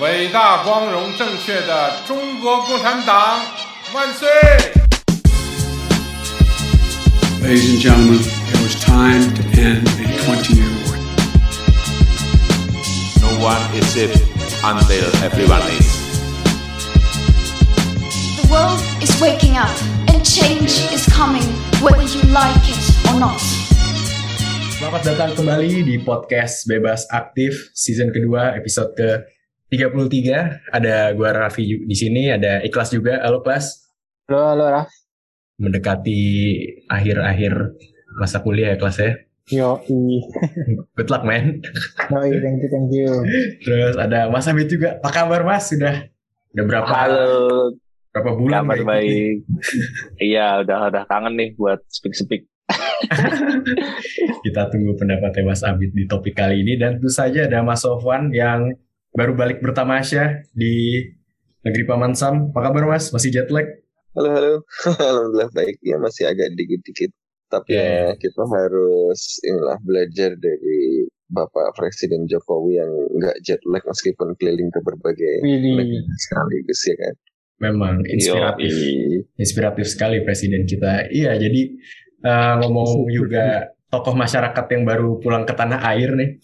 伟大、光荣、正确的中国共产党万岁！ Ladies and gentlemen, it was time to end a 20 year war. No one is safe until everyone is. The world is waking up and change is coming whether you like it or not. Selamat datang kembali di podcast Bebas Aktif season kedua episode ke 33. Ada gua Raffi di sini, ada Ikhlas juga. Halo Ikhlas. Halo, halo Raf. Mendekati akhir-akhir masa kuliah ya kelas ya. Yo, i. Good luck man. No, i, thank you, thank you. Terus ada Mas Hamid juga. Apa kabar Mas? Sudah udah berapa Halo, berapa bulan kabar baik. Iya, udah udah kangen nih buat speak speak. Kita tunggu pendapatnya Mas Abid di topik kali ini dan tentu saja ada Mas Sofwan yang baru balik bertamasya di negeri Paman Sam. Apa kabar Mas? Masih jet lag? Halo, halo. Alhamdulillah baik. Ya masih agak dikit-dikit. Tapi Ya. ya kita harus inilah belajar dari Bapak Presiden Jokowi yang nggak jet lag meskipun keliling ke berbagai Widih. negara sekaligus ya kan. Memang inspiratif. Yoi. Inspiratif sekali presiden kita. Iya, jadi eh, ngomong juga tokoh masyarakat yang baru pulang ke tanah air nih.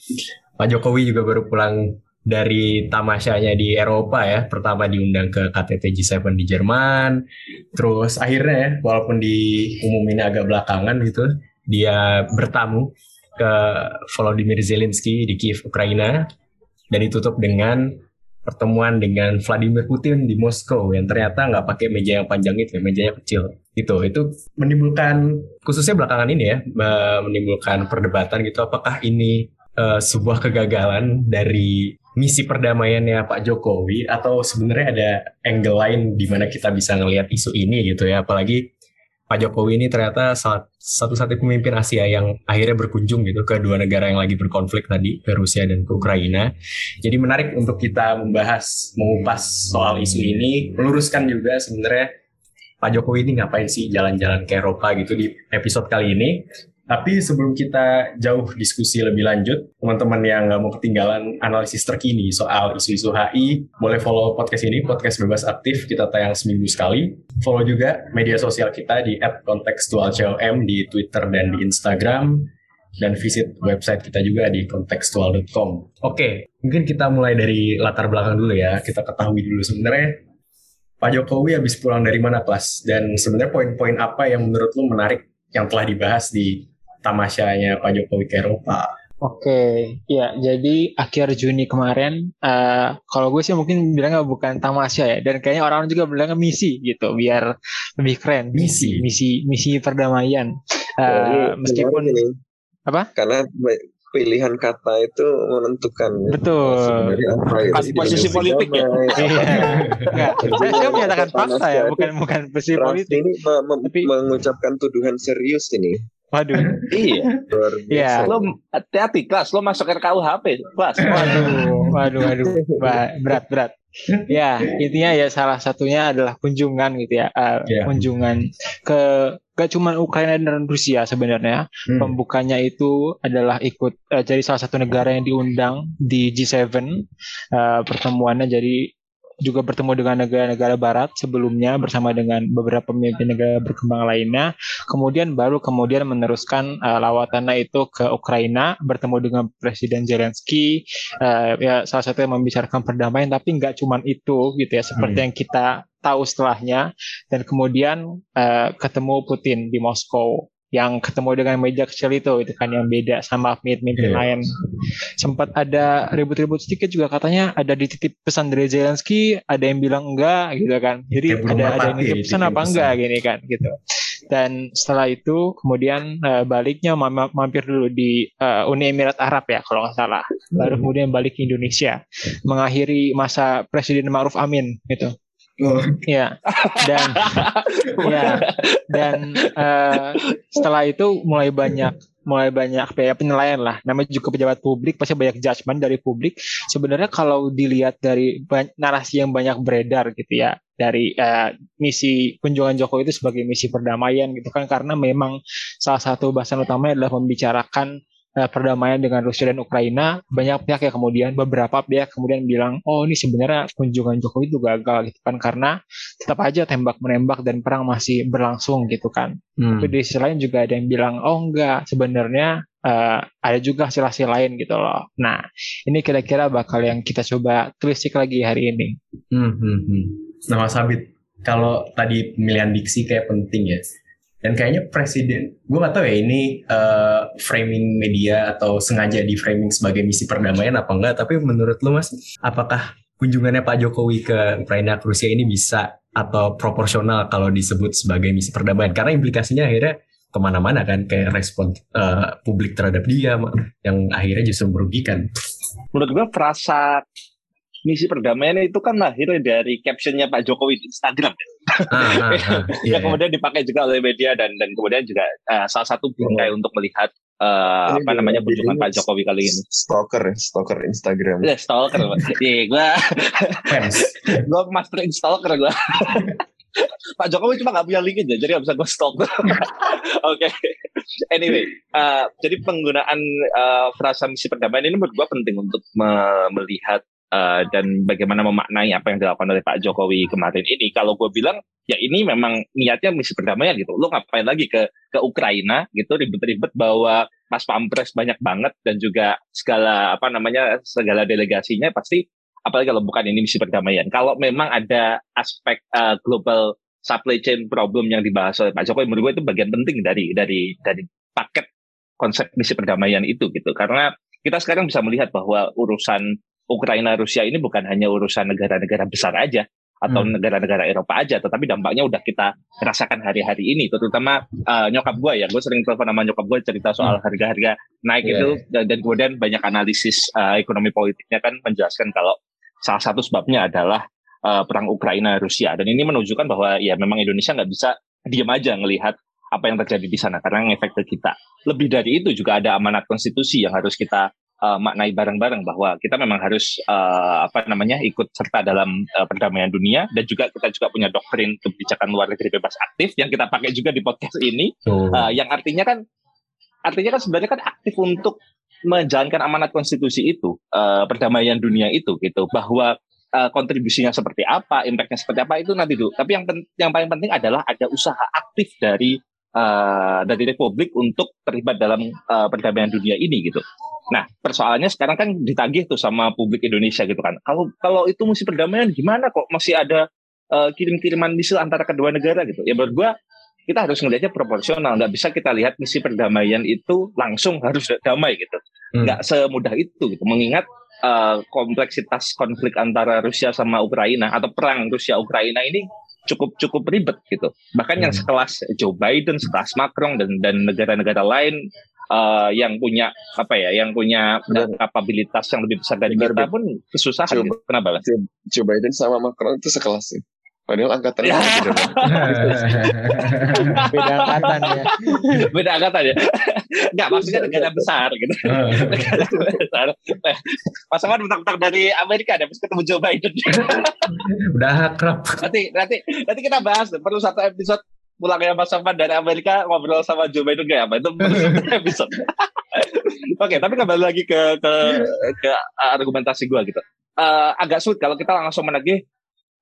Pak Jokowi juga baru pulang dari tamasyanya di Eropa ya. Pertama diundang ke KTT G7 di Jerman. Terus akhirnya ya, walaupun diumumin agak belakangan gitu, dia bertamu ke Volodymyr Zelensky di Kiev, Ukraina. Dan ditutup dengan pertemuan dengan Vladimir Putin di Moskow yang ternyata nggak pakai meja yang panjang itu, mejanya kecil. Itu itu menimbulkan khususnya belakangan ini ya, menimbulkan perdebatan gitu apakah ini eh, sebuah kegagalan dari misi perdamaiannya Pak Jokowi atau sebenarnya ada angle lain di mana kita bisa ngelihat isu ini gitu ya, apalagi Pak Jokowi ini ternyata satu-satunya pemimpin Asia yang akhirnya berkunjung gitu ke dua negara yang lagi berkonflik tadi, ke Rusia dan ke Ukraina. Jadi menarik untuk kita membahas, mengupas soal isu ini, meluruskan juga sebenarnya Pak Jokowi ini ngapain sih jalan-jalan ke Eropa gitu di episode kali ini. Tapi sebelum kita jauh diskusi lebih lanjut, teman-teman yang nggak mau ketinggalan analisis terkini soal isu-isu HI, boleh follow podcast ini, podcast bebas aktif, kita tayang seminggu sekali. Follow juga media sosial kita di @kontekstualcom di Twitter dan di Instagram dan visit website kita juga di kontekstual.com. Oke, mungkin kita mulai dari latar belakang dulu ya. Kita ketahui dulu sebenarnya Pak Jokowi habis pulang dari mana kelas dan sebenarnya poin-poin apa yang menurut lu menarik yang telah dibahas di tamasyanya Pak Jokowi ke Eropa. Oke, ya jadi akhir Juni kemarin, eh, kalau gue sih mungkin bilangnya bukan tamasya ya, dan kayaknya orang juga bilangnya misi gitu, biar lebih keren. Misi? misi, misi perdamaian. Eh, Jadi, meskipun gini, apa? Karena pilihan kata itu menentukan ya. Betul. Apa ya. Pas- posisi politik ya? Iya. Enggak, saya, saya menyatakan fakta ya, bukan bukan posisi politik. ini me- me- Tapi- mengucapkan tuduhan serius ini. Waduh, Iya. Luar Iya. Lo hati-hati kelas, lo masuk RKUHP kelas. waduh, waduh, waduh, berat, berat. Ya, intinya ya salah satunya adalah kunjungan gitu ya, eh, Iya. kunjungan ke gak cuma Ukraina dan Rusia sebenarnya. Hmm. Pembukanya itu adalah ikut eh, jadi salah satu negara yang diundang di G7 eh, pertemuannya jadi juga bertemu dengan negara-negara barat sebelumnya bersama dengan beberapa pemimpin negara berkembang lainnya. Kemudian baru kemudian meneruskan eh, lawatannya itu ke Ukraina bertemu dengan Presiden Zelensky eh, ya salah satu yang membicarakan perdamaian. Tapi nggak cuman itu gitu ya seperti Hmm. yang kita tahu setelahnya. Dan kemudian eh, ketemu Putin di Moskow yang ketemu dengan meja kecil itu itu kan yang beda sama pemimpin Iya. lain sempat ada ribut-ribut sedikit juga katanya ada dititip pesan dari Zelensky ada yang bilang enggak gitu kan jadi burung ada ada yang nitip pesan apa pesan. enggak gini kan gitu dan setelah itu kemudian uh, baliknya mam mampir dulu di uh, Uni Emirat Arab ya kalau nggak salah baru Hmm. kemudian balik ke Indonesia mengakhiri masa Presiden Ma'ruf Amin gitu Oh. ya dan ya dan eh, setelah itu mulai banyak mulai banyak ya, penilaian lah. Namanya juga pejabat publik pasti banyak judgement dari publik. Sebenarnya kalau dilihat dari narasi yang banyak beredar gitu ya dari eh, misi kunjungan Jokowi itu sebagai misi perdamaian gitu kan. Karena memang salah satu bahasan utamanya adalah membicarakan eh, perdamaian dengan Rusia dan Ukraina banyak pihak yang kemudian beberapa pihak kemudian bilang oh ini sebenarnya kunjungan Jokowi itu gagal gitu kan karena tetap aja tembak menembak dan perang masih berlangsung gitu kan Hmm. tapi di sisi lain juga ada yang bilang oh enggak sebenarnya eh, ada juga hasil-hasil lain gitu loh nah ini kira-kira bakal yang kita coba telisik lagi hari ini Hmm, hmm, hmm. Nah, Mas Abid, kalau tadi pemilihan diksi kayak penting ya. Dan kayaknya presiden, gue gak tahu ya ini eh, framing media atau sengaja di framing sebagai misi perdamaian apa enggak. Tapi menurut lu Mas, apakah kunjungannya Pak Jokowi ke Ukraina ke Rusia ini bisa atau proporsional kalau disebut sebagai misi perdamaian? Karena implikasinya akhirnya ke mana-mana kan kayak respon eh, publik terhadap dia yang akhirnya justru merugikan. Menurut gue frasa misi perdamaian itu kan lahir dari captionnya Pak Jokowi di Instagram ya. Ah, ah, ah, iya, yang kemudian dipakai juga oleh media dan dan kemudian juga eh, salah satu bingkai untuk melihat Ini apa namanya dia- kunjungan dia Pak Jokowi kali ini. Stalker ya, stalker Instagram. Ya, stalker. Iya, gue gue master stalker gue. Pak Jokowi cuma nggak punya link aja, jadi nggak bisa gue stalk. Oke. Anyway, eh, jadi penggunaan eh, frasa misi perdamaian ini menurut gue penting untuk me- melihat eh, dan bagaimana memaknai apa yang dilakukan oleh Pak Jokowi kemarin ini. Kalau gue bilang ya ini memang niatnya misi perdamaian gitu. Lo ngapain lagi ke ke Ukraina gitu ribet-ribet bawa pas pampres banyak banget dan juga segala apa namanya segala delegasinya pasti apalagi kalau bukan ini misi perdamaian. Kalau memang ada aspek uh, global supply chain problem yang dibahas oleh Pak Jokowi, menurut gue itu bagian penting dari dari dari paket konsep misi perdamaian itu gitu. Karena kita sekarang bisa melihat bahwa urusan Ukraina Rusia ini bukan hanya urusan negara-negara besar aja atau Hmm. negara-negara Eropa aja, tetapi dampaknya udah kita rasakan hari-hari ini, terutama uh, nyokap gue ya, gue sering telepon sama nyokap gue cerita soal harga-harga naik Iya, itu dan, dan kemudian banyak analisis uh, ekonomi politiknya kan menjelaskan kalau salah satu sebabnya adalah uh, perang Ukraina Rusia dan ini menunjukkan bahwa ya memang Indonesia nggak bisa diam aja ngelihat apa yang terjadi di sana karena ngefek ke kita. Lebih dari itu juga ada amanat konstitusi yang harus kita uh, maknai bareng-bareng bahwa kita memang harus uh, apa namanya ikut serta dalam uh, perdamaian dunia dan juga kita juga punya doktrin kebijakan luar negeri bebas aktif yang kita pakai juga di podcast ini. Uh, yang artinya kan artinya kan sebenarnya kan aktif untuk menjalankan amanat konstitusi itu uh, perdamaian dunia itu gitu. Bahwa uh, kontribusinya seperti apa impactnya seperti apa itu nanti dulu tapi yang pen- yang paling penting adalah ada usaha aktif dari uh, dari Republik untuk terlibat dalam uh, perdamaian dunia ini gitu. Nah persoalannya sekarang kan ditagih tuh sama publik Indonesia gitu kan. Kalau kalau itu mesti perdamaian gimana kok masih ada uh, kirim-kiriman misil antara kedua negara gitu? Ya menurut gua kita harus melihatnya proporsional. Nggak bisa kita lihat misi perdamaian itu langsung harus damai gitu. Hmm. nggak semudah itu gitu. Mengingat uh, kompleksitas konflik antara Rusia sama Ukraina atau perang Rusia Ukraina ini cukup cukup ribet gitu bahkan yang Hmm. sekelas Joe Biden sekelas Macron dan dan negara-negara lain uh, yang punya apa ya yang punya uh, kapabilitas yang lebih besar dari Benar, kita pun kesusahan Coba. gitu. kenapa Bang? Joe Biden sama Macron itu sekelas sih. Padahal angkatannya Ya. beda beda angkatan ya. Beda angkatan ya. Nggak maksudnya negara besar gitu. Negara besar. Mas Aman bentar-bentar dari Amerika deh pas ketemu Joe Biden. Udah akrab. nanti nanti nanti kita bahas perlu satu episode pulangnya Mas Aman dari Amerika ngobrol sama Joe Biden kayak apa. Itu episode. Oke tapi kembali lagi ke ke ke argumentasi gua gitu. Eh, agak sulit kalau kita langsung menagih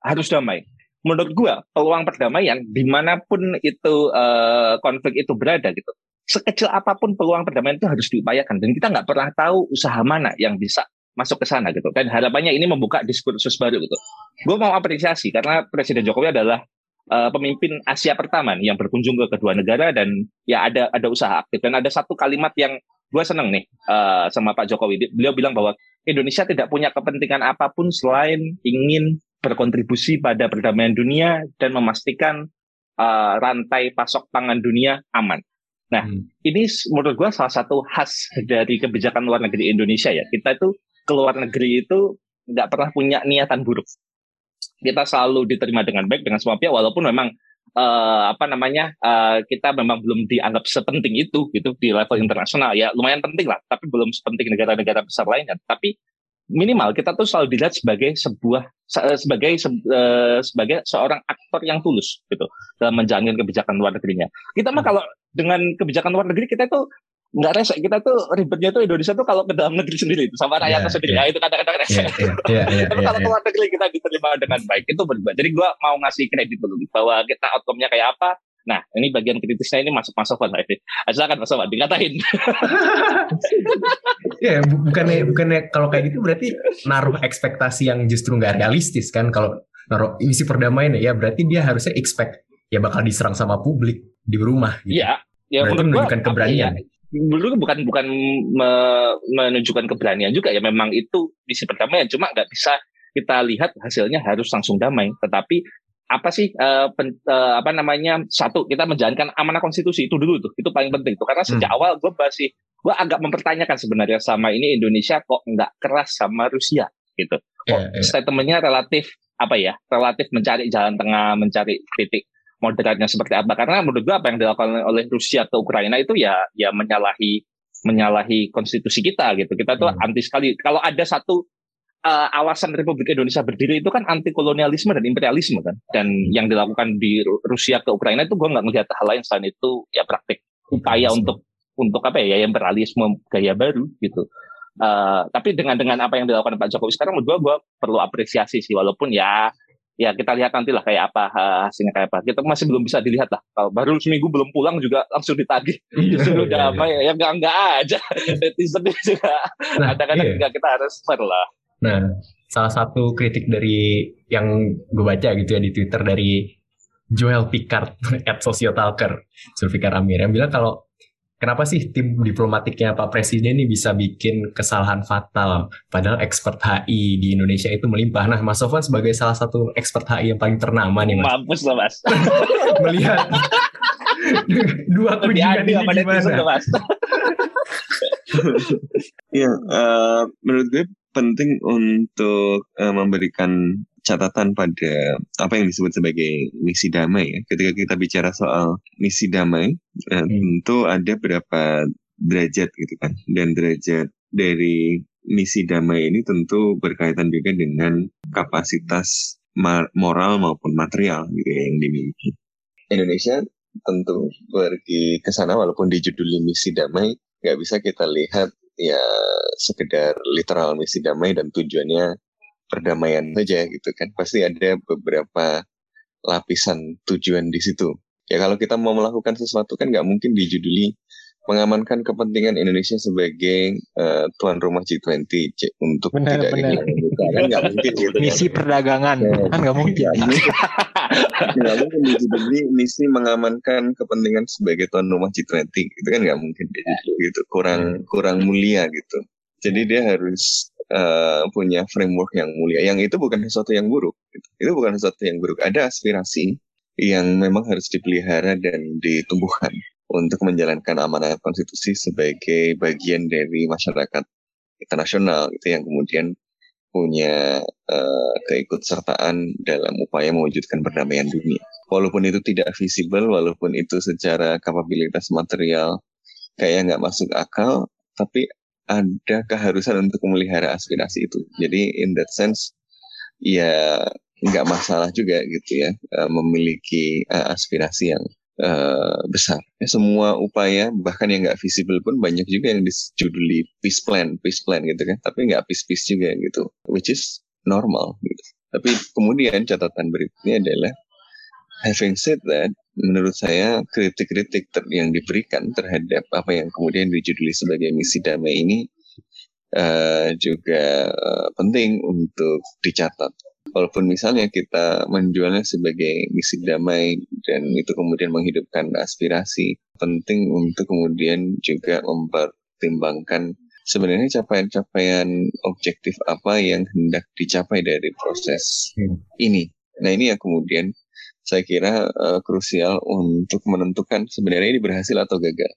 harus damai menurut gua peluang perdamaian di mana pun itu eh, konflik itu berada gitu sekecil apa pun peluang perdamaian itu harus diupayakan. Dan kita nggak pernah tahu usaha mana yang bisa masuk ke sana gitu. Dan harapannya ini membuka diskursus baru gitu. Gue mau apresiasi karena Presiden Jokowi adalah eh, pemimpin Asia pertama nih yang berkunjung ke kedua negara dan ya ada ada usaha aktif. Dan ada satu kalimat yang gue seneng nih eh, sama Pak Jokowi. Beliau bilang bahwa Indonesia tidak punya kepentingan apa pun selain ingin berkontribusi pada perdamaian dunia dan memastikan uh, rantai pasok pangan dunia aman. Nah, Hmm. ini menurut gua salah satu khas dari kebijakan luar negeri Indonesia ya. Kita itu ke luar negeri itu nggak pernah punya niatan buruk. Kita selalu diterima dengan baik dengan semua pihak, walaupun memang eh, apa namanya eh, kita memang belum dianggap sepenting itu gitu di level internasional ya lumayan penting lah, tapi belum sepenting negara-negara besar lainnya. Tapi minimal kita tuh selalu dilihat sebagai sebuah se- sebagai se- eh, sebagai seorang aktor yang tulus gitu dalam menjalankan kebijakan luar negerinya. Kita mah kalau dengan kebijakan luar negeri kita tuh nggak rese kita tuh ribetnya tuh Indonesia tuh kalau ke dalam negeri sendiri itu sama rakyatnya Iya, sendiri iya. ya itu kadang-kadang rese. Iya, iya, iya, iya, Tapi iya, kalau iya. keluar negeri kita diterima dengan baik itu berbeda. Jadi gua mau ngasih kredit dulu bahwa kita outcome-nya kayak apa. Nah, ini bagian kritisnya ini masuk-masuk lah ini. Silakan Mas Sobat dikatain. Ya, bu- bukannya bukannya kalau kayak gitu berarti naruh ekspektasi yang justru nggak realistis kan kalau naruh misi perdamaian ya berarti dia harusnya expect ya bakal diserang sama publik di rumah gitu. Iya, ya Berarti gua menunjukkan apa keberanian. ya, gua bukan bukan me- menunjukkan keberanian juga ya memang itu misi perdamaian cuma nggak bisa kita lihat hasilnya harus langsung damai tetapi apa sih eh, pen- eh, apa namanya satu kita menjalankan amanah konstitusi itu dulu tuh itu paling penting tuh karena sejak Hmm. awal gue masih gue agak mempertanyakan sebenarnya sama ini Indonesia kok nggak keras sama Rusia gitu kok Iya, iya. statementnya relatif apa ya relatif mencari jalan tengah mencari titik moderatnya seperti apa karena menurut gua apa yang dilakukan oleh Rusia ke Ukraina itu ya ya menyalahi menyalahi konstitusi kita gitu kita tuh Hmm. anti sekali kalau ada satu uh, alasan Republik Indonesia berdiri itu kan anti kolonialisme dan imperialisme kan. Dan yang dilakukan di Ru- Rusia ke Ukraina itu gua nggak melihat hal lain selain itu ya praktik upaya untuk untuk apa ya ya imperialisme gaya baru gitu. Eh, tapi dengan dengan apa yang dilakukan Pak Jokowi sekarang menurut gua gua perlu apresiasi sih walaupun ya ya kita lihat nanti lah kayak apa hasilnya kayak apa. Kita masih belum bisa dilihat lah. Kalau baru seminggu belum pulang juga langsung ditagih. Iya, iya, iya. damai ya enggak enggak aja. Netizen juga Nah, kadang-kadang iya. juga kita harus fair lah Nah, salah satu kritik dari yang gue baca gitu ya di Twitter dari Joel Picard at Sociotalker, Zulfikar Amir yang bilang kalau kenapa sih tim diplomatiknya Pak Presiden ini bisa bikin kesalahan fatal padahal expert HI di Indonesia itu melimpah. Nah, Mas Sofwan sebagai salah satu expert HI yang paling ternama nih Mas, mampus lah mas melihat dua kunjungan ini gimana? Iya, eh, menurut gue penting untuk eh, memberikan catatan pada apa yang disebut sebagai misi damai ya. Ketika kita bicara soal misi damai, eh, Hmm. tentu ada beberapa derajat gitu kan. Dan derajat dari misi damai ini tentu berkaitan juga dengan kapasitas moral maupun material gitu ya, yang dimiliki. Indonesia tentu pergi ke sana walaupun dijuduli misi damai, nggak bisa kita lihat ya sekedar literal misi damai dan tujuannya perdamaian saja gitu kan. Pasti ada beberapa lapisan tujuan di situ. Ya kalau kita mau melakukan sesuatu kan nggak mungkin dijuduli mengamankan kepentingan Indonesia sebagai eh, tuan rumah G20 C- untuk Benar, tidak benar. kehilangan kan nggak mungkin gitu kan. Misi perdagangan Ya. kan nggak mungkin. nggak mungkin dijuduli misi mengamankan kepentingan sebagai tuan rumah G20 itu kan nggak mungkin dijuduli gitu kurang kurang mulia gitu jadi dia harus eh, punya framework yang mulia yang itu bukan sesuatu yang buruk gitu. itu bukan sesuatu yang buruk ada aspirasi yang memang harus dipelihara dan ditumbuhkan untuk menjalankan amanah konstitusi sebagai bagian dari masyarakat internasional gitu yang kemudian punya eh, keikutsertaan dalam upaya mewujudkan perdamaian dunia. Walaupun itu tidak visible, walaupun itu secara kapabilitas material kayak nggak masuk akal, tapi ada keharusan untuk memelihara aspirasi itu. Jadi in that sense, ya nggak masalah juga gitu ya eh, memiliki eh, aspirasi yang eh, besar. Ya, semua upaya bahkan yang nggak visible pun banyak juga yang dijuduli peace plan, peace plan gitu kan. Tapi nggak peace peace juga gitu, which is normal gitu. Tapi kemudian catatan berikutnya adalah having said that, menurut saya kritik-kritik yang diberikan terhadap apa yang kemudian dijuduli sebagai misi damai ini eh, juga eh, penting untuk dicatat. Walaupun misalnya kita menjualnya sebagai misi damai dan itu kemudian menghidupkan aspirasi, penting untuk kemudian juga mempertimbangkan sebenarnya capaian-capaian objektif apa yang hendak dicapai dari proses Hmm. ini. Nah ini yang kemudian saya kira uh, krusial untuk menentukan sebenarnya ini berhasil atau gagal.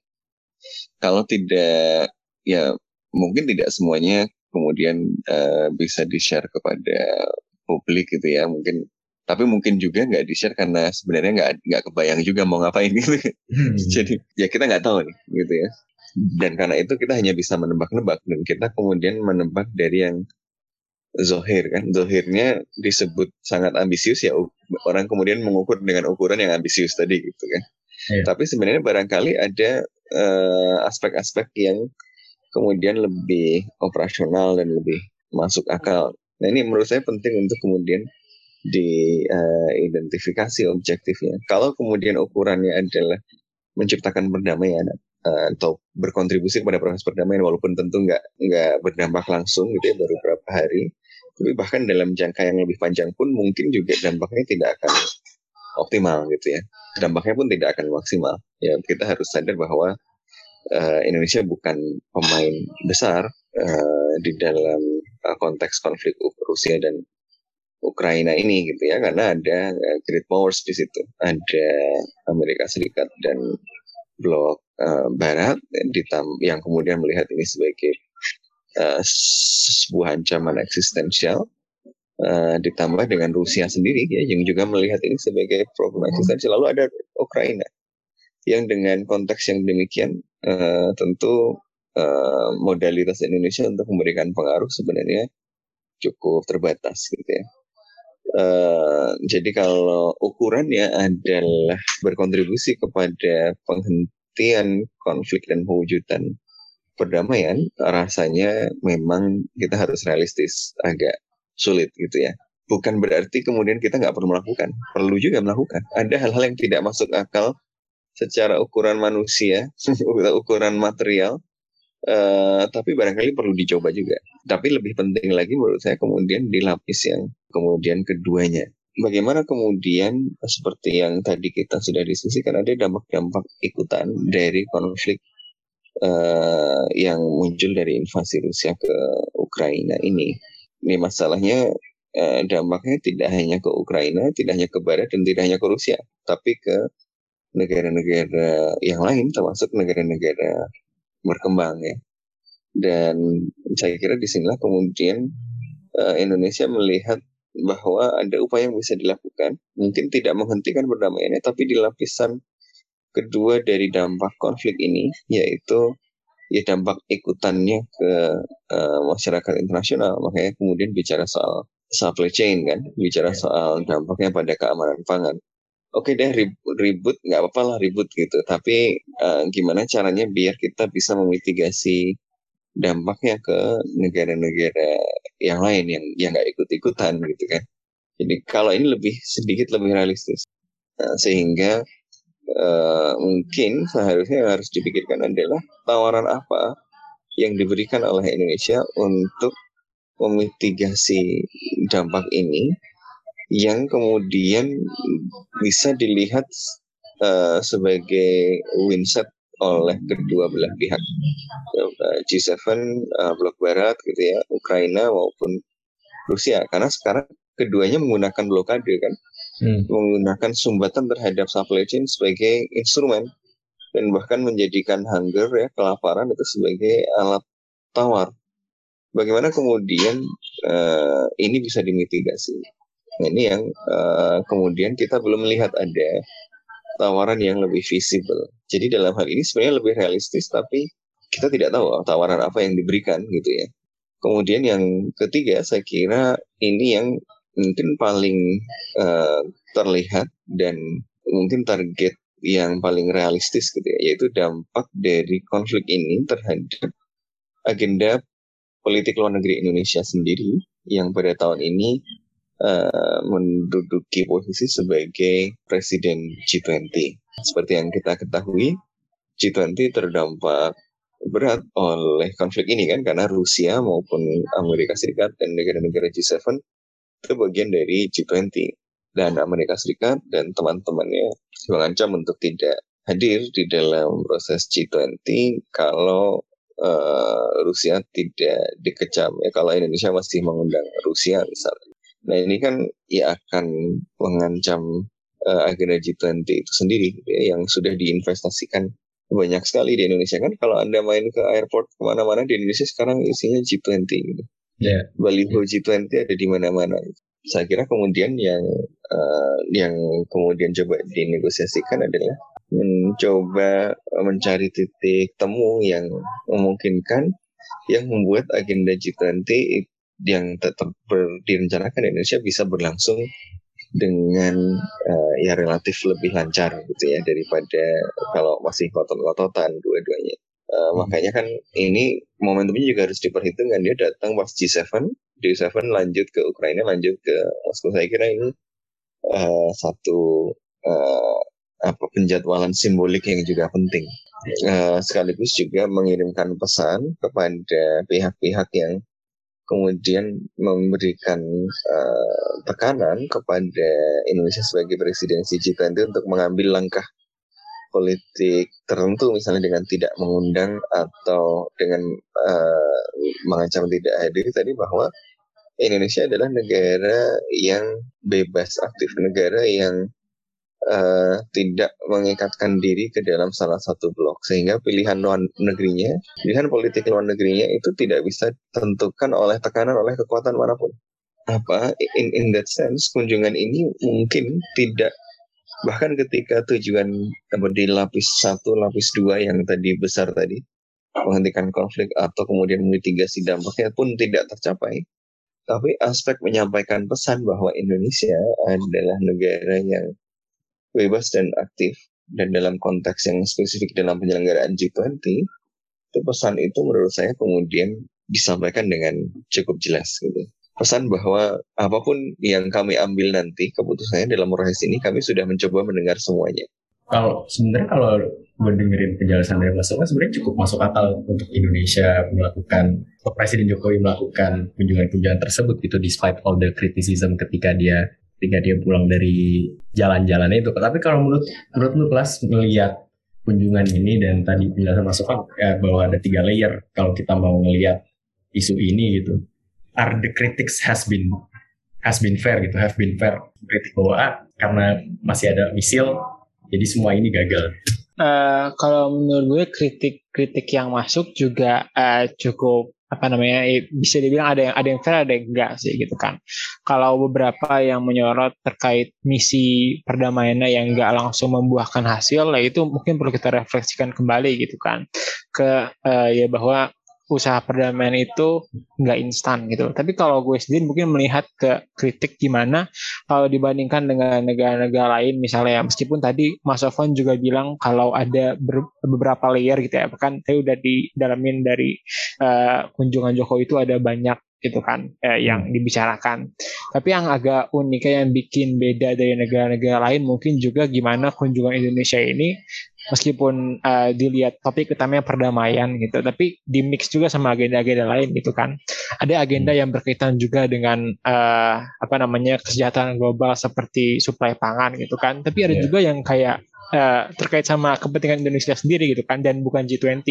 Kalau tidak, ya mungkin tidak semuanya kemudian uh, bisa di-share kepada publik gitu ya. Mungkin tapi mungkin juga nggak di-share karena sebenarnya nggak nggak kebayang juga mau ngapain gitu. Hmm. Jadi ya kita nggak tahu nih gitu ya. Dan karena itu kita hanya bisa menebak-nebak dan kita kemudian menebak dari yang zohir kan. Zohirnya disebut sangat ambisius ya orang kemudian mengukur dengan ukuran yang ambisius tadi gitu kan. Yeah. Tapi sebenarnya barangkali ada eh, aspek-aspek uh, yang kemudian lebih operasional dan lebih masuk akal. Nah ini menurut saya penting untuk kemudian diidentifikasi uh, objektifnya. Kalau kemudian ukurannya adalah menciptakan perdamaian uh, atau berkontribusi kepada proses perdamaian walaupun tentu nggak nggak berdampak langsung gitu ya baru beberapa hari, tapi bahkan dalam jangka yang lebih panjang pun mungkin juga dampaknya tidak akan optimal gitu ya. Dampaknya pun tidak akan maksimal. Ya kita harus sadar bahwa uh, Indonesia bukan pemain besar uh, di dalam uh, konteks konflik Rusia dan Ukraina ini gitu ya karena ada uh, great powers di situ. Ada Amerika Serikat dan blok uh, Barat yang kemudian melihat ini sebagai uh, sebuah ancaman eksistensial uh, ditambah dengan Rusia sendiri ya yang juga melihat ini sebagai problem eksistensial. Lalu ada Ukraina yang dengan konteks yang demikian uh, tentu uh, modalitas Indonesia untuk memberikan pengaruh sebenarnya cukup terbatas gitu ya. Uh, jadi kalau ukurannya adalah berkontribusi kepada penghentian konflik dan pewujudan perdamaian, rasanya memang kita harus realistis, agak sulit gitu ya. Bukan berarti kemudian kita nggak perlu melakukan, perlu juga melakukan. Ada hal-hal yang tidak masuk akal secara ukuran manusia, ukuran material, Uh, tapi barangkali perlu dicoba juga. Tapi lebih penting lagi menurut saya kemudian di lapis yang kemudian keduanya. Bagaimana kemudian seperti yang tadi kita sudah diskusikan ada dampak-dampak ikutan dari konflik uh, yang muncul dari invasi Rusia ke Ukraina ini. Ini masalahnya uh, dampaknya tidak hanya ke Ukraina, tidak hanya ke Barat dan tidak hanya ke Rusia, tapi ke negara-negara yang lain termasuk negara-negara berkembang ya. Dan saya kira di sinilah kemudian uh, Indonesia melihat bahwa ada upaya yang bisa dilakukan, mungkin tidak menghentikan perdamaiannya, tapi di lapisan kedua dari dampak konflik ini, yaitu ya dampak ikutannya ke uh, masyarakat internasional. Makanya kemudian bicara soal supply chain kan, bicara soal dampaknya pada keamanan pangan oke deh ribut nggak apa-apa lah ribut gitu. Tapi uh, gimana caranya biar kita bisa memitigasi dampaknya ke negara-negara yang lain yang yang nggak ikut-ikutan gitu kan. Jadi kalau ini lebih sedikit lebih realistis. Nah, sehingga uh, mungkin seharusnya yang harus dipikirkan adalah tawaran apa yang diberikan oleh Indonesia untuk memitigasi dampak ini yang kemudian bisa dilihat uh, sebagai winset oleh kedua belah pihak. Eh, G7 uh, blok barat gitu ya Ukraina maupun Rusia. Karena sekarang keduanya menggunakan blokade kan? Hmm. menggunakan sumbatan terhadap supply chain sebagai instrumen dan bahkan menjadikan hunger ya kelaparan itu sebagai alat tawar. Bagaimana kemudian uh, ini bisa dimitigasi ini yang uh, kemudian kita belum melihat ada tawaran yang lebih visible. Jadi dalam hal ini sebenarnya lebih realistis, tapi kita tidak tahu tawaran apa yang diberikan gitu ya. Kemudian yang ketiga, saya kira ini yang mungkin paling uh, terlihat dan mungkin target yang paling realistis gitu ya, yaitu dampak dari konflik ini terhadap agenda politik luar negeri Indonesia sendiri yang pada tahun ini uh, menduduki posisi sebagai presiden G20. Seperti yang kita ketahui, G20 terdampak berat oleh konflik ini kan karena Rusia maupun Amerika Serikat dan negara-negara G7 itu bagian dari G20 dan Amerika Serikat dan teman-temannya mengancam untuk tidak hadir di dalam proses G20 kalau uh, Rusia tidak dikecam. Ya kalau Indonesia masih mengundang Rusia misalnya Nah ini kan ya akan mengancam uh, agenda G20 itu sendiri ya, yang sudah diinvestasikan banyak sekali di Indonesia kan kalau anda main ke airport ke mana-mana di Indonesia sekarang isinya G20 gitu. Ya. Baliho G20 ada di mana-mana. Saya kira kemudian yang uh, yang kemudian coba dinegosiasikan adalah mencoba mencari titik temu yang memungkinkan yang membuat agenda G20 yang tetap ber, direncanakan di Indonesia bisa berlangsung dengan uh, ya relatif lebih lancar gitu ya daripada kalau masih kotot-kototan dua-duanya. Uh, hmm. Makanya kan ini momentumnya juga harus diperhitungkan dia datang pas G7, G7 lanjut ke Ukraina, lanjut ke Moskow. Saya kira ini uh, satu uh, apa penjadwalan simbolik yang juga penting. Uh, sekaligus juga mengirimkan pesan kepada pihak-pihak yang kemudian memberikan uh, tekanan kepada Indonesia sebagai presidensi G20 untuk mengambil langkah politik tertentu misalnya dengan tidak mengundang atau dengan uh, mengancam tidak hadir. Tadi bahwa Indonesia adalah negara yang bebas aktif negara yang uh, tidak mengikatkan diri ke dalam salah satu blok sehingga pilihan luar negerinya, pilihan politik luar negerinya itu tidak bisa tentukan oleh tekanan oleh kekuatan mana pun. Apa in in that sense kunjungan ini mungkin tidak bahkan ketika tujuan di lapis satu, lapis dua yang tadi besar tadi menghentikan konflik atau kemudian memitigasi dampaknya pun tidak tercapai. Tapi aspek menyampaikan pesan bahwa Indonesia adalah negara yang bebas dan aktif. Dan dalam konteks yang spesifik dalam penyelenggaraan G20 itu pesan itu menurut saya kemudian disampaikan dengan cukup jelas gitu. Pesan bahwa apa pun yang kami ambil nanti keputusannya dalam proses ini kami sudah mencoba mendengar semuanya. Kalau sebenarnya kalau mendengarin penjelasan dari Mas sebenarnya cukup masuk akal untuk Indonesia melakukan Presiden Jokowi melakukan kunjungan-kunjungan tersebut gitu despite all the criticism ketika dia ketika dia pulang dari jalan-jalan itu. Tapi kalau menurut menurut lu kelas melihat kunjungan ini dan tadi penjelasan masukan ya, bahwa ada tiga layer kalau kita mau melihat isu ini gitu. Are the critics has been has been fair gitu, have been fair. Kritik bahwa ah, karena masih ada misil, jadi semua ini gagal. Uh, kalau menurut gue kritik-kritik yang masuk juga uh, cukup apa namanya bisa dibilang ada yang ada yang fair ada yang enggak sih gitu kan. Kalau beberapa yang menyorot terkait misi perdamaiannya yang enggak langsung membuahkan hasil lah itu mungkin perlu kita refleksikan kembali gitu kan. Ke uh, ya bahwa usaha perdamaian itu nggak instan gitu. Tapi kalau gue sendiri mungkin melihat ke kritik gimana kalau dibandingkan dengan negara-negara lain misalnya ya meskipun tadi Mas Sofwan juga bilang kalau ada beberapa layer gitu ya, bahkan saya udah didalamin dari uh, kunjungan Jokowi itu ada banyak gitu kan eh, yang dibicarakan. Tapi yang agak uniknya yang bikin beda dari negara-negara lain mungkin juga gimana kunjungan Indonesia ini meskipun uh, dilihat topik utamanya perdamaian gitu, tapi di mix juga sama agenda-agenda lain gitu kan. Ada agenda yang berkaitan juga dengan uh, apa namanya kesejahteraan global seperti suplai pangan gitu kan. Tapi ada yeah. juga yang kayak uh, terkait sama kepentingan Indonesia sendiri gitu kan dan bukan G20.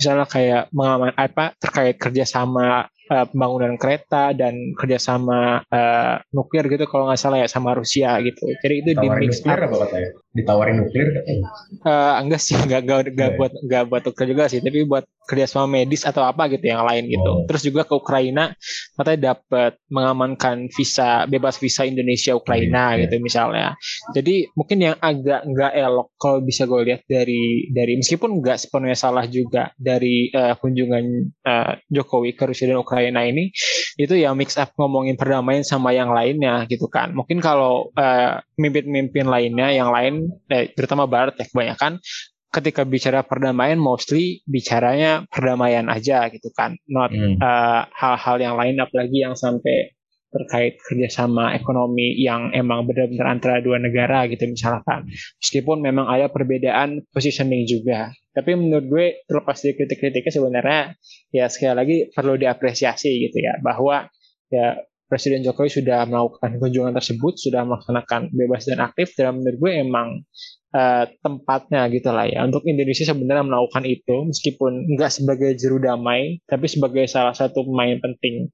Misalnya kayak mengaman apa terkait kerjasama uh, pembangunan kereta dan kerjasama uh, nuklir gitu kalau nggak salah ya sama Rusia gitu. Jadi itu di mix nuklir apa katanya? Ditawarin nuklir katanya? Uh, enggak sih, enggak enggak, enggak yeah. buat enggak buat nuklir juga sih, tapi buat kerjasama medis atau apa gitu yang lain gitu. Oh. Terus juga ke Ukraina katanya dapat mengamankan visa bebas visa Indonesia Ukraina yeah. gitu misalnya. Jadi mungkin yang agak enggak elok kalau bisa gue lihat dari dari meskipun enggak sepenuhnya salah juga dari uh, kunjungan uh, Jokowi ke Rusia dan Ukraina Ukraina ini itu ya mix up ngomongin perdamaian sama yang lainnya gitu kan. Mungkin kalau uh, mimpin-mimpin lainnya yang lain eh, terutama barat ya kebanyakan ketika bicara perdamaian mostly bicaranya perdamaian aja gitu kan. Not hmm. uh, hal-hal yang lain apalagi yang sampai terkait kerjasama ekonomi yang emang benar-benar antara dua negara gitu misalkan. Meskipun memang ada perbedaan positioning juga. Tapi menurut gue terlepas dari kritik-kritiknya sebenarnya ya sekali lagi perlu diapresiasi gitu ya bahwa ya Presiden Jokowi sudah melakukan kunjungan tersebut, sudah melaksanakan bebas dan aktif dan menurut gue emang uh, tempatnya gitu lah ya untuk Indonesia sebenarnya melakukan itu meskipun nggak sebagai juru damai tapi sebagai salah satu pemain penting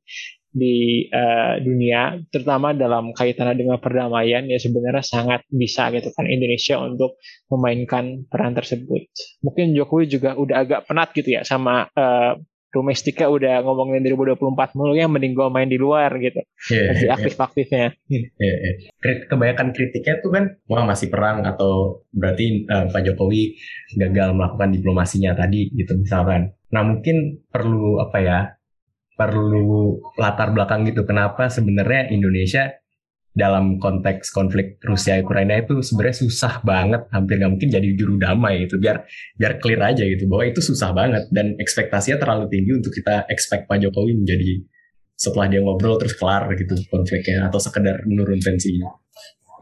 di uh, dunia, terutama dalam kaitannya dengan perdamaian ya sebenarnya sangat bisa gitu kan Indonesia untuk memainkan peran tersebut. Mungkin Jokowi juga udah agak penat gitu ya sama uh, domestika udah ngomongin 2024 mulu yang mending gue main di luar gitu. Yeah, masih yeah, aktif-aktifnya. Yeah, yeah. Kebanyakan kritiknya tuh kan wah masih perang atau berarti uh, Pak Jokowi gagal melakukan diplomasinya tadi gitu misalkan. Nah mungkin perlu apa ya? Perlu latar belakang gitu. Kenapa sebenarnya Indonesia dalam konteks konflik Rusia Ukraina itu sebenarnya susah banget hampir nggak mungkin jadi juru damai itu biar biar clear aja gitu bahwa itu susah banget dan ekspektasinya terlalu tinggi untuk kita expect Pak Jokowi menjadi setelah dia ngobrol terus kelar gitu konfliknya atau sekedar menurun tensinya.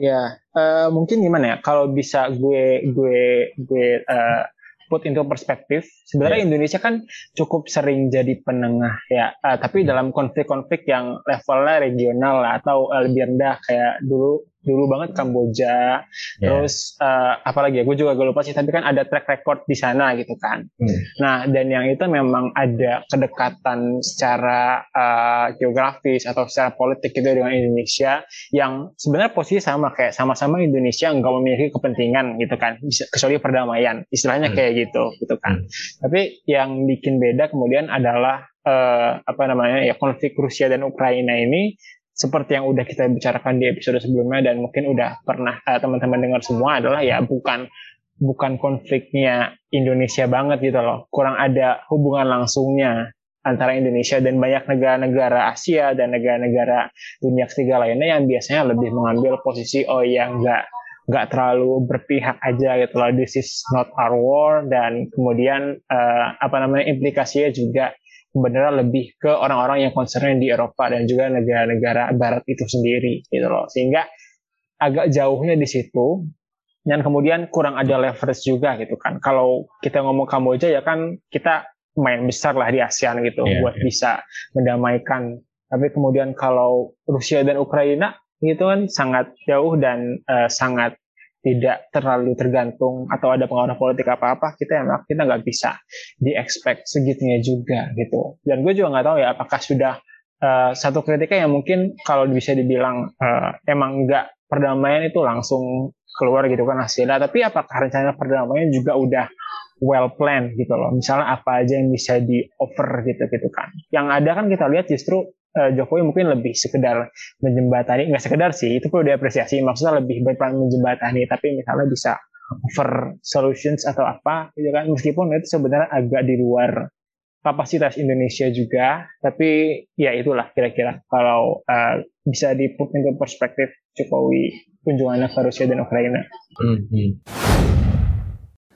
Ya uh, mungkin gimana ya? Kalau bisa gue gue gue uh, put into perspektif, sebenarnya yeah. Indonesia kan cukup sering jadi penengah ya, uh, tapi dalam konflik-konflik yang levelnya regional lah, atau uh, lebih rendah kayak dulu dulu banget Kamboja, yeah. terus uh, apalagi ya, gue juga gak lupa sih, tapi kan ada track record di sana gitu kan. Hmm. Nah, dan yang itu memang ada kedekatan secara uh, geografis atau secara politik gitu dengan Indonesia, yang sebenarnya posisi sama kayak sama-sama Indonesia nggak memiliki kepentingan gitu kan, kecuali perdamaian, istilahnya hmm. kayak gitu gitu kan. Hmm. Tapi yang bikin beda kemudian adalah uh, apa namanya ya konflik Rusia dan Ukraina ini seperti yang udah kita bicarakan di episode sebelumnya dan mungkin udah pernah uh, teman-teman dengar semua adalah ya bukan bukan konfliknya Indonesia banget gitu loh. Kurang ada hubungan langsungnya antara Indonesia dan banyak negara-negara Asia dan negara-negara dunia ketiga lainnya yang biasanya lebih mengambil posisi oh yang enggak nggak terlalu berpihak aja gitu loh this is not our war dan kemudian uh, apa namanya implikasinya juga sebenarnya lebih ke orang-orang yang concernnya di Eropa dan juga negara-negara Barat itu sendiri gitu loh. Sehingga agak jauhnya di situ dan kemudian kurang ada leverage juga gitu kan. Kalau kita ngomong Kamboja ya kan kita main besar lah di ASEAN gitu yeah, buat yeah. bisa mendamaikan. Tapi kemudian kalau Rusia dan Ukraina itu kan sangat jauh dan uh, sangat tidak terlalu tergantung atau ada pengaruh politik apa-apa kita emang kita nggak bisa di expect segitunya juga gitu. Dan gue juga nggak tahu ya apakah sudah uh, satu kritiknya yang mungkin kalau bisa dibilang uh, emang nggak perdamaian itu langsung keluar gitu kan hasilnya tapi apakah rencana perdamaian juga udah well planned gitu loh? Misalnya apa aja yang bisa di offer gitu gitu kan. Yang ada kan kita lihat justru uh, Jokowi mungkin lebih sekedar menjembatani nggak sekedar sih itu perlu diapresiasi maksudnya lebih berperan menjembatani tapi misalnya bisa offer solutions atau apa gitu kan meskipun itu sebenarnya agak di luar kapasitas Indonesia juga tapi ya itulah kira-kira kalau uh, bisa di put into perspektif Jokowi kunjungannya ke Rusia dan Ukraina. Mm -hmm.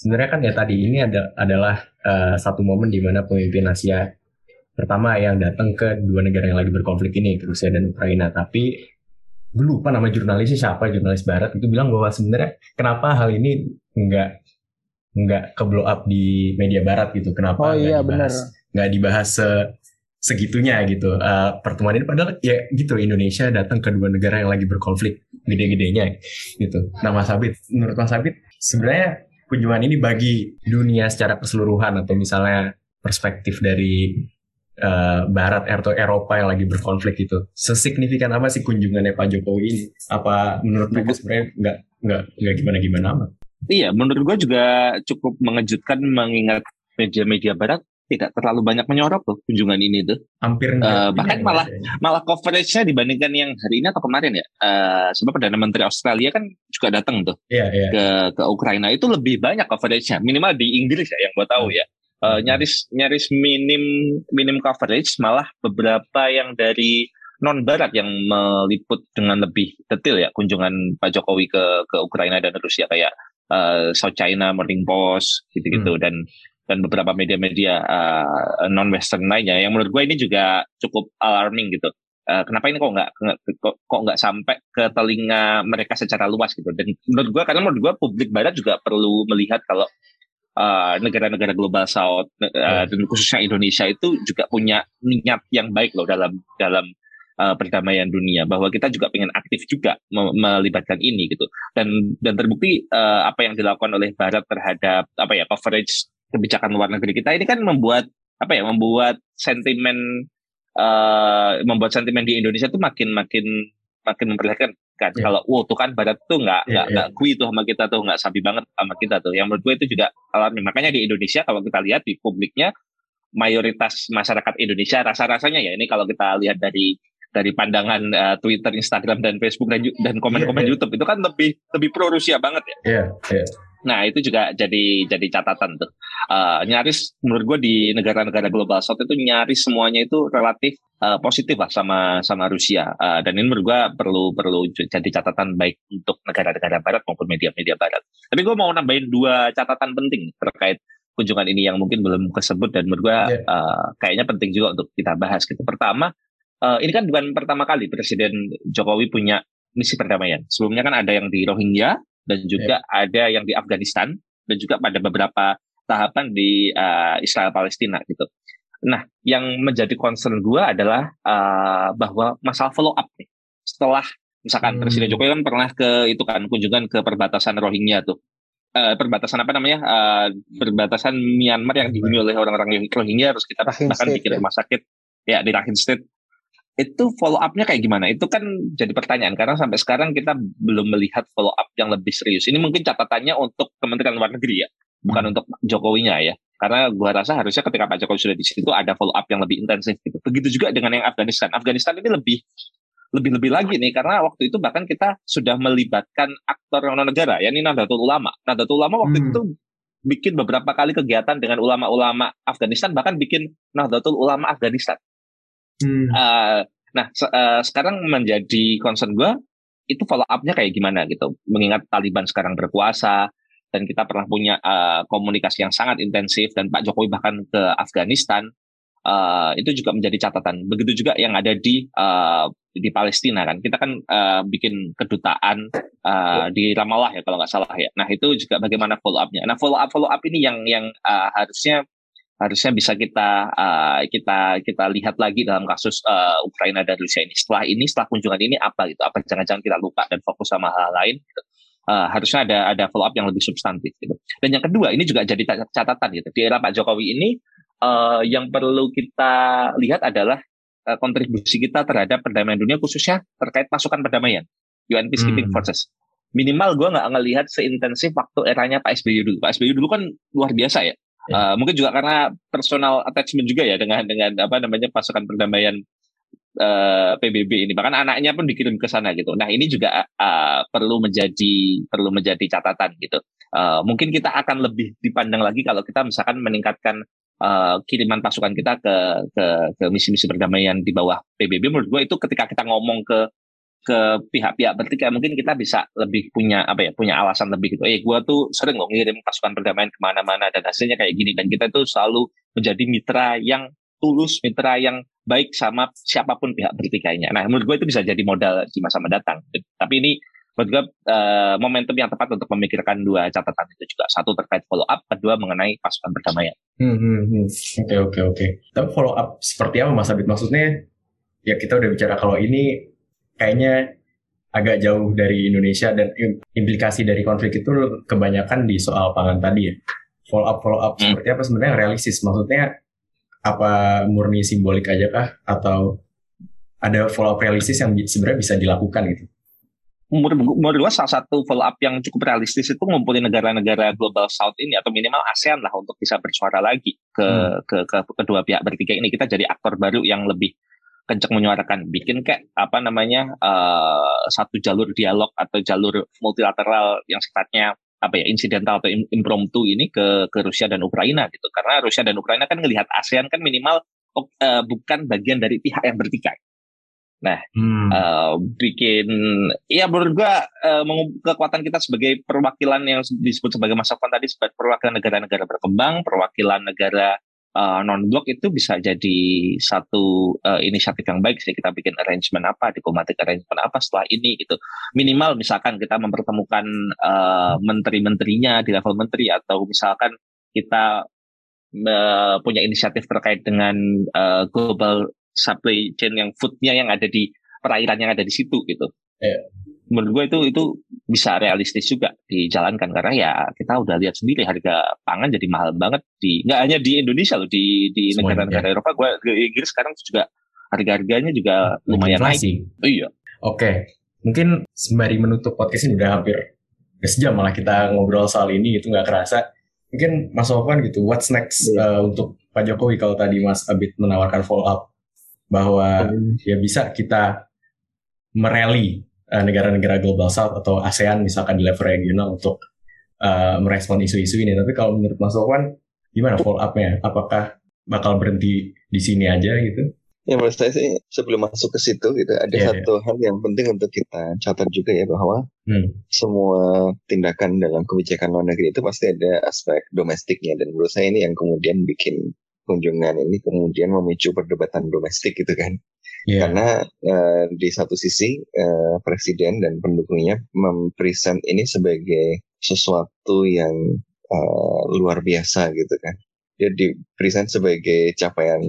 sebenarnya kan ya tadi ini ada, adalah uh, satu momen di mana pemimpin Asia pertama yang datang ke dua negara yang lagi berkonflik ini, Rusia dan Ukraina. Tapi gue lupa nama jurnalisnya siapa, jurnalis Barat itu bilang bahwa sebenarnya kenapa hal ini nggak nggak ke blow up di media Barat gitu, kenapa oh, iya, dibahas, nggak dibahas se segitunya gitu. Uh, pertemuan ini padahal ya gitu Indonesia datang ke dua negara yang lagi berkonflik gede-gedenya gitu. Nah Mas Sabit, menurut Mas Sabit sebenarnya kunjungan ini bagi dunia secara keseluruhan atau misalnya perspektif dari uh, Barat atau Eropa yang lagi berkonflik itu sesignifikan apa sih kunjungannya Pak Jokowi ini? Apa menurut mereka sebenarnya nggak nggak nggak gimana gimana amat? Iya, menurut gue juga cukup mengejutkan mengingat media-media Barat tidak terlalu banyak menyorot tuh kunjungan ini tuh. Hampir uh, bahkan malah ya. malah coverage-nya dibandingkan yang hari ini atau kemarin ya. Uh, sebab perdana menteri Australia kan juga datang tuh yeah, yeah. ke ke Ukraina itu lebih banyak coverage-nya minimal di Inggris ya yang gue tahu ya. Uh, nyaris nyaris minim minim coverage malah beberapa yang dari non barat yang meliput dengan lebih detail ya kunjungan Pak Jokowi ke ke Ukraina dan Rusia kayak uh, South China Morning Post gitu-gitu hmm. dan dan beberapa media-media uh, non Western lainnya. Yang menurut gue ini juga cukup alarming gitu. uh, kenapa ini kok nggak kok, nggak sampai ke telinga mereka secara luas gitu? Dan menurut gue karena menurut gue publik barat juga perlu melihat kalau uh, negara-negara global south uh, dan khususnya Indonesia itu juga punya niat yang baik loh dalam dalam uh, perdamaian dunia. Bahwa kita juga pengen aktif juga melibatkan ini gitu. Dan dan terbukti uh, apa yang dilakukan oleh Barat terhadap apa ya coverage kebijakan luar negeri kita ini kan membuat apa ya membuat sentimen uh, membuat sentimen di Indonesia itu makin makin makin memperlihatkan kan yeah. kalau wow tuh kan barat tuh nggak nggak yeah, yeah. kui tuh sama kita tuh nggak sabi banget sama kita tuh yang menurut gue itu juga alami makanya di Indonesia kalau kita lihat di publiknya mayoritas masyarakat Indonesia rasa-rasanya ya ini kalau kita lihat dari dari pandangan uh, Twitter, Instagram dan Facebook dan dan komen-komen yeah, yeah. YouTube itu kan lebih lebih pro Rusia banget ya. Yeah, yeah. Nah itu juga jadi jadi catatan tuh. Uh, nyaris menurut gue di negara-negara global south itu nyaris semuanya itu relatif uh, positif lah sama sama Rusia. Uh, dan ini menurut gue perlu perlu jadi catatan baik untuk negara-negara Barat maupun media-media Barat. Tapi gue mau nambahin dua catatan penting terkait kunjungan ini yang mungkin belum kesebut dan menurut gue yeah. uh, kayaknya penting juga untuk kita bahas gitu. Pertama, uh, ini kan bukan pertama kali Presiden Jokowi punya misi perdamaian. Sebelumnya kan ada yang di Rohingya, dan juga yeah. ada yang di Afghanistan dan juga pada beberapa tahapan di uh, Israel Palestina gitu. Nah, yang menjadi concern gue adalah uh, bahwa masalah follow up nih. Setelah misalkan hmm. Presiden Jokowi kan pernah ke itu kan kunjungan ke perbatasan Rohingya tuh. Uh, perbatasan apa namanya? Uh, perbatasan Myanmar yang dihuni oleh orang-orang Rohingya harus kita Rakhine bahkan bikin ya. rumah sakit ya di Rakhine State itu follow up-nya kayak gimana? Itu kan jadi pertanyaan karena sampai sekarang kita belum melihat follow up yang lebih serius. Ini mungkin catatannya untuk Kementerian Luar Negeri ya, bukan hmm. untuk Jokowinya ya. Karena gua rasa harusnya ketika Pak Jokowi sudah di situ ada follow up yang lebih intensif gitu. Begitu juga dengan yang Afghanistan. Afghanistan ini lebih lebih-lebih lagi nih karena waktu itu bahkan kita sudah melibatkan aktor non negara ya ini Nahdlatul Ulama. Nahdlatul Ulama waktu hmm. itu bikin beberapa kali kegiatan dengan ulama-ulama Afghanistan bahkan bikin Nahdlatul Ulama Afghanistan. Hmm. Uh, nah, se uh, sekarang menjadi concern gue itu follow up-nya kayak gimana gitu. Mengingat Taliban sekarang berkuasa dan kita pernah punya uh, komunikasi yang sangat intensif dan Pak Jokowi bahkan ke Afghanistan uh, itu juga menjadi catatan. Begitu juga yang ada di uh, di Palestina kan. Kita kan uh, bikin kedutaan uh, di Ramallah ya kalau nggak salah ya. Nah itu juga bagaimana follow up-nya. Nah follow up follow up ini yang yang uh, harusnya harusnya bisa kita uh, kita kita lihat lagi dalam kasus uh, Ukraina dan Rusia ini. Setelah ini, setelah kunjungan ini apa gitu? Apa jangan-jangan kita lupa dan fokus sama hal, lain? Gitu. Uh, harusnya ada ada follow up yang lebih substantif gitu. Dan yang kedua ini juga jadi catatan gitu. Di era Pak Jokowi ini uh, yang perlu kita lihat adalah uh, kontribusi kita terhadap perdamaian dunia khususnya terkait pasukan perdamaian UN Peacekeeping hmm. Forces. Minimal gue nggak ngelihat seintensif waktu eranya Pak SBY dulu. Pak SBY dulu kan luar biasa ya Uh, mungkin juga karena personal attachment juga ya dengan dengan apa namanya pasukan perdamaian uh, eh, PBB ini bahkan anaknya pun dikirim ke sana gitu. Nah ini juga uh, perlu menjadi perlu menjadi catatan gitu. Uh, mungkin kita akan lebih dipandang lagi kalau kita misalkan meningkatkan uh, kiriman pasukan kita ke ke ke misi-misi perdamaian di bawah PBB. Menurut gue itu ketika kita ngomong ke ke pihak-pihak bertiga mungkin kita bisa lebih punya apa ya punya alasan lebih gitu. Eh gue tuh sering loh ngirim pasukan perdamaian ke mana-mana dan hasilnya kayak gini dan kita tuh selalu menjadi mitra yang tulus, mitra yang baik sama siapa pun pihak bertiganya. Nah menurut gue itu bisa jadi modal di masa mendatang. Tapi ini menurut gue uh, momentum yang tepat untuk memikirkan dua catatan itu juga. Satu terkait follow up, kedua mengenai pasukan perdamaian. Hmm, hmm, hmm. Oke oke oke. Tapi follow up seperti apa Mas Abid? Maksudnya ya kita udah bicara kalau ini kayaknya agak jauh dari Indonesia dan implikasi dari konflik itu kebanyakan di soal pangan tadi ya. Follow up follow up hmm. seperti apa sebenarnya realistis? Maksudnya apa murni simbolik aja kah atau ada follow up realistis yang sebenarnya bisa dilakukan gitu? Menurut gue salah satu follow up yang cukup realistis itu ngumpulin negara-negara global south ini atau minimal ASEAN lah untuk bisa bersuara lagi ke, hmm. ke, ke kedua pihak bertiga ini kita jadi aktor baru yang lebih kencang menyuarakan bikin kayak apa namanya uh, satu jalur dialog atau jalur multilateral yang sifatnya apa ya insidental atau impromptu ini ke ke Rusia dan Ukraina gitu karena Rusia dan Ukraina kan ngelihat ASEAN kan minimal uh, bukan bagian dari pihak yang bertikai. Nah, hmm. uh, bikin ya menurut gua uh, kekuatan kita sebagai perwakilan yang disebut sebagai masa tadi sebagai perwakilan negara-negara berkembang, perwakilan negara non blok itu bisa jadi satu uh, inisiatif yang baik sih kita bikin arrangement apa diplomatic arrangement apa setelah ini gitu minimal misalkan kita mempertemukan uh, menteri-menterinya di level menteri atau misalkan kita uh, punya inisiatif terkait dengan uh, global supply chain yang foodnya yang ada di perairan yang ada di situ gitu. Yeah. Menurut gue itu itu bisa realistis juga dijalankan karena ya kita udah lihat sendiri harga pangan jadi mahal banget di nggak hanya di Indonesia loh di di negara-negara Eropa gue Inggris sekarang juga harga-harganya juga lumayan naik. Oh, iya. Oke, okay. mungkin sembari menutup podcast ini udah hampir sejam malah kita ngobrol soal ini itu nggak kerasa. Mungkin Mas Sofwan gitu, what's next yeah. uh, untuk Pak Jokowi kalau tadi Mas Abid menawarkan follow up bahwa hmm. ya bisa kita mereli negara-negara global south atau ASEAN misalkan di level regional untuk uh, merespon isu-isu ini. Tapi kalau menurut Mas Sofwan gimana follow up-nya? Apakah bakal berhenti di sini aja gitu? Ya menurut saya sih sebelum masuk ke situ gitu ada yeah, satu yeah. hal yang penting untuk kita catat juga ya bahwa hmm. semua tindakan dalam kebijakan luar negeri itu pasti ada aspek domestiknya dan menurut saya ini yang kemudian bikin kunjungan ini kemudian memicu perdebatan domestik gitu kan. Yeah. Karena uh, di satu sisi uh, presiden dan pendukungnya mempresent ini sebagai sesuatu yang uh, luar biasa gitu kan. Dia dipresent sebagai capaian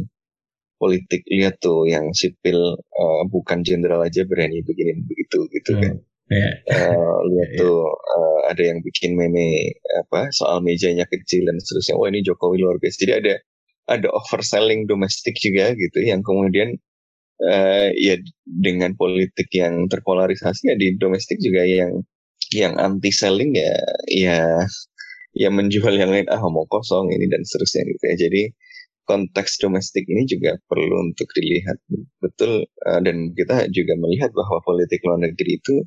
politik lihat tuh yang sipil uh, bukan jenderal aja berani begini begitu gitu kan. Hmm. Yeah. Uh, lihat yeah. tuh uh, ada yang bikin meme apa soal mejanya kecil dan seterusnya. Wah ini Jokowi luar biasa. Jadi ada ada overselling domestik juga gitu yang kemudian uh, ya dengan politik yang terpolarisasi ya di domestik juga yang yang anti selling ya ya ya menjual yang lain ah mau kosong ini dan seterusnya gitu ya jadi konteks domestik ini juga perlu untuk dilihat betul uh, dan kita juga melihat bahwa politik luar negeri itu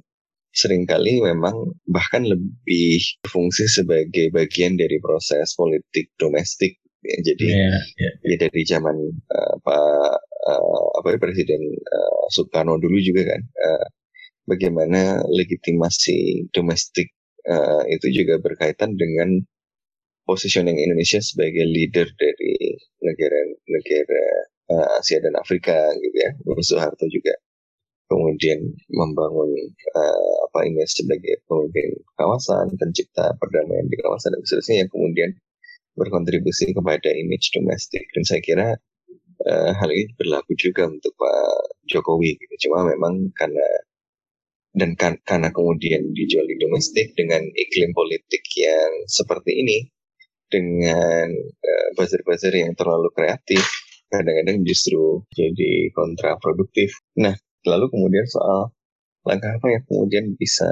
sering kali memang bahkan lebih berfungsi sebagai bagian dari proses politik domestik. Jadi yeah, yeah. ya dari zaman uh, Pak uh, apa ya Presiden uh, Soekarno dulu juga kan uh, bagaimana legitimasi domestik uh, itu juga berkaitan dengan positioning Indonesia sebagai leader dari negara-negara uh, Asia dan Afrika gitu ya Soeharto juga kemudian membangun uh, apa ini sebagai pemimpin kawasan pencipta perdamaian di kawasan dan seterusnya yang kemudian berkontribusi kepada image domestik dan saya kira uh, hal ini berlaku juga untuk Pak Jokowi gitu. Cuma memang karena dan kan, karena kemudian dijual di domestik dengan iklim politik yang seperti ini dengan uh, buzzer-buzzer yang terlalu kreatif kadang-kadang justru jadi kontraproduktif. Nah, lalu kemudian soal langkah apa yang kemudian bisa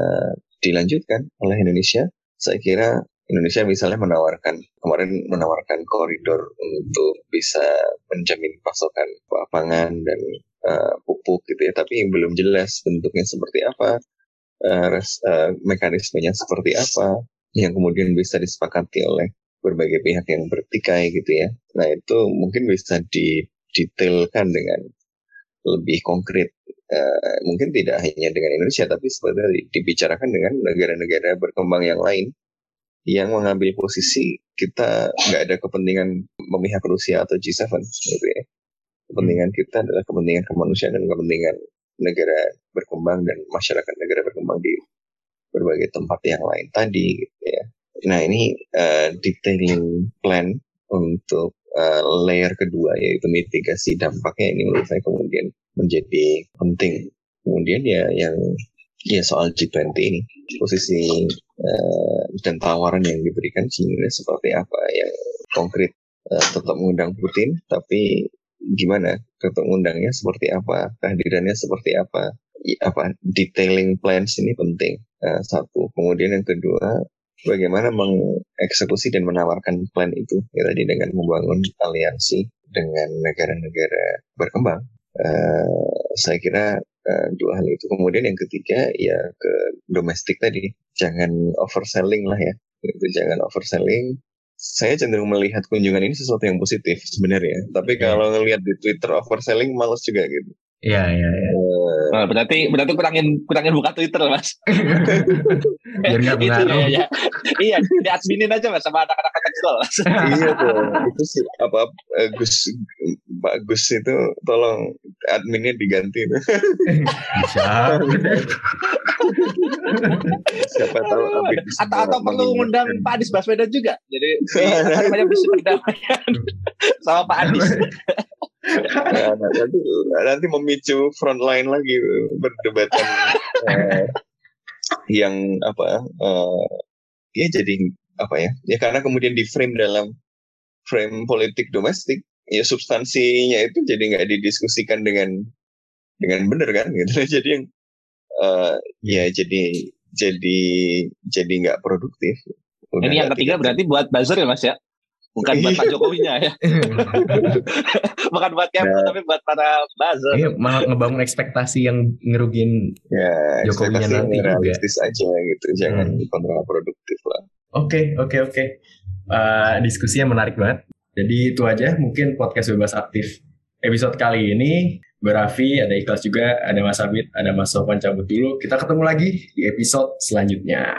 dilanjutkan oleh Indonesia, saya kira Indonesia misalnya menawarkan kemarin menawarkan koridor untuk bisa menjamin pasokan pangan dan uh, pupuk gitu ya, tapi belum jelas bentuknya seperti apa, uh, res, uh, mekanismenya seperti apa, yang kemudian bisa disepakati oleh berbagai pihak yang bertikai gitu ya. Nah itu mungkin bisa didetailkan dengan lebih konkret. Uh, mungkin tidak hanya dengan Indonesia, tapi sebenarnya dibicarakan dengan negara-negara berkembang yang lain yang mengambil posisi kita nggak ada kepentingan memihak Rusia atau G7 gitu ya. Kepentingan kita adalah kepentingan kemanusiaan dan kepentingan negara berkembang dan masyarakat negara berkembang di berbagai tempat yang lain tadi gitu ya. Nah ini uh, detailing plan untuk uh, layer kedua yaitu mitigasi dampaknya ini menurut saya kemudian menjadi penting. Kemudian ya yang ya soal G20 ini. Posisi uh, dan tawaran yang diberikan sebenarnya seperti apa yang konkret uh, tetap mengundang Putin tapi gimana tetap mengundangnya seperti apa kehadirannya seperti apa apa detailing plans ini penting uh, satu. Kemudian yang kedua bagaimana mengeksekusi dan menawarkan plan itu ya tadi dengan membangun aliansi dengan negara-negara berkembang. Uh, saya kira uh, dua hal itu. Kemudian yang ketiga ya ke domestik tadi, jangan overselling lah ya, itu jangan overselling. Saya cenderung melihat kunjungan ini sesuatu yang positif sebenarnya. Tapi yeah. kalau ngelihat di Twitter overselling males juga gitu. Iya iya iya. Uh, nah, berarti berarti kurangin kurangin buka Twitter mas. Biar nggak itu ya, ya. Iya di adminin aja mas sama anak-anak kecil call. iya tuh itu sih apa eh, Gus Pak Gus itu tolong adminnya diganti. Bisa. siapa tahu bisa atau atau perlu ngundang Pak Anies Baswedan juga. Jadi namanya misi perdamaian sama Pak Anies. Nah, nah, nanti nanti memicu frontline lagi perdebatan eh, yang apa eh, ya jadi apa ya ya karena kemudian di frame dalam frame politik domestik ya substansinya itu jadi nggak didiskusikan dengan dengan benar kan gitu jadi yang eh, ya jadi jadi jadi nggak produktif Udah Ini yang ketiga tiga- berarti buat buzzer ya Mas ya. Bukan buat Pak Jokowinya ya. Bukan buat Kemlu Nah. tapi buat para buzzer. Iya, malah ngebangun ekspektasi yang ngerugin. ya Jokowinya nanti juga. realistis aja gitu jangan Hmm. kontraproduktif lah Oke, oke, oke. Eh, diskusinya menarik banget. Jadi itu aja mungkin podcast bebas aktif episode kali ini. Berafi, ada Ikhlas juga, ada Mas Abid, ada Mas Sofwan cabut dulu. Kita ketemu lagi di episode selanjutnya.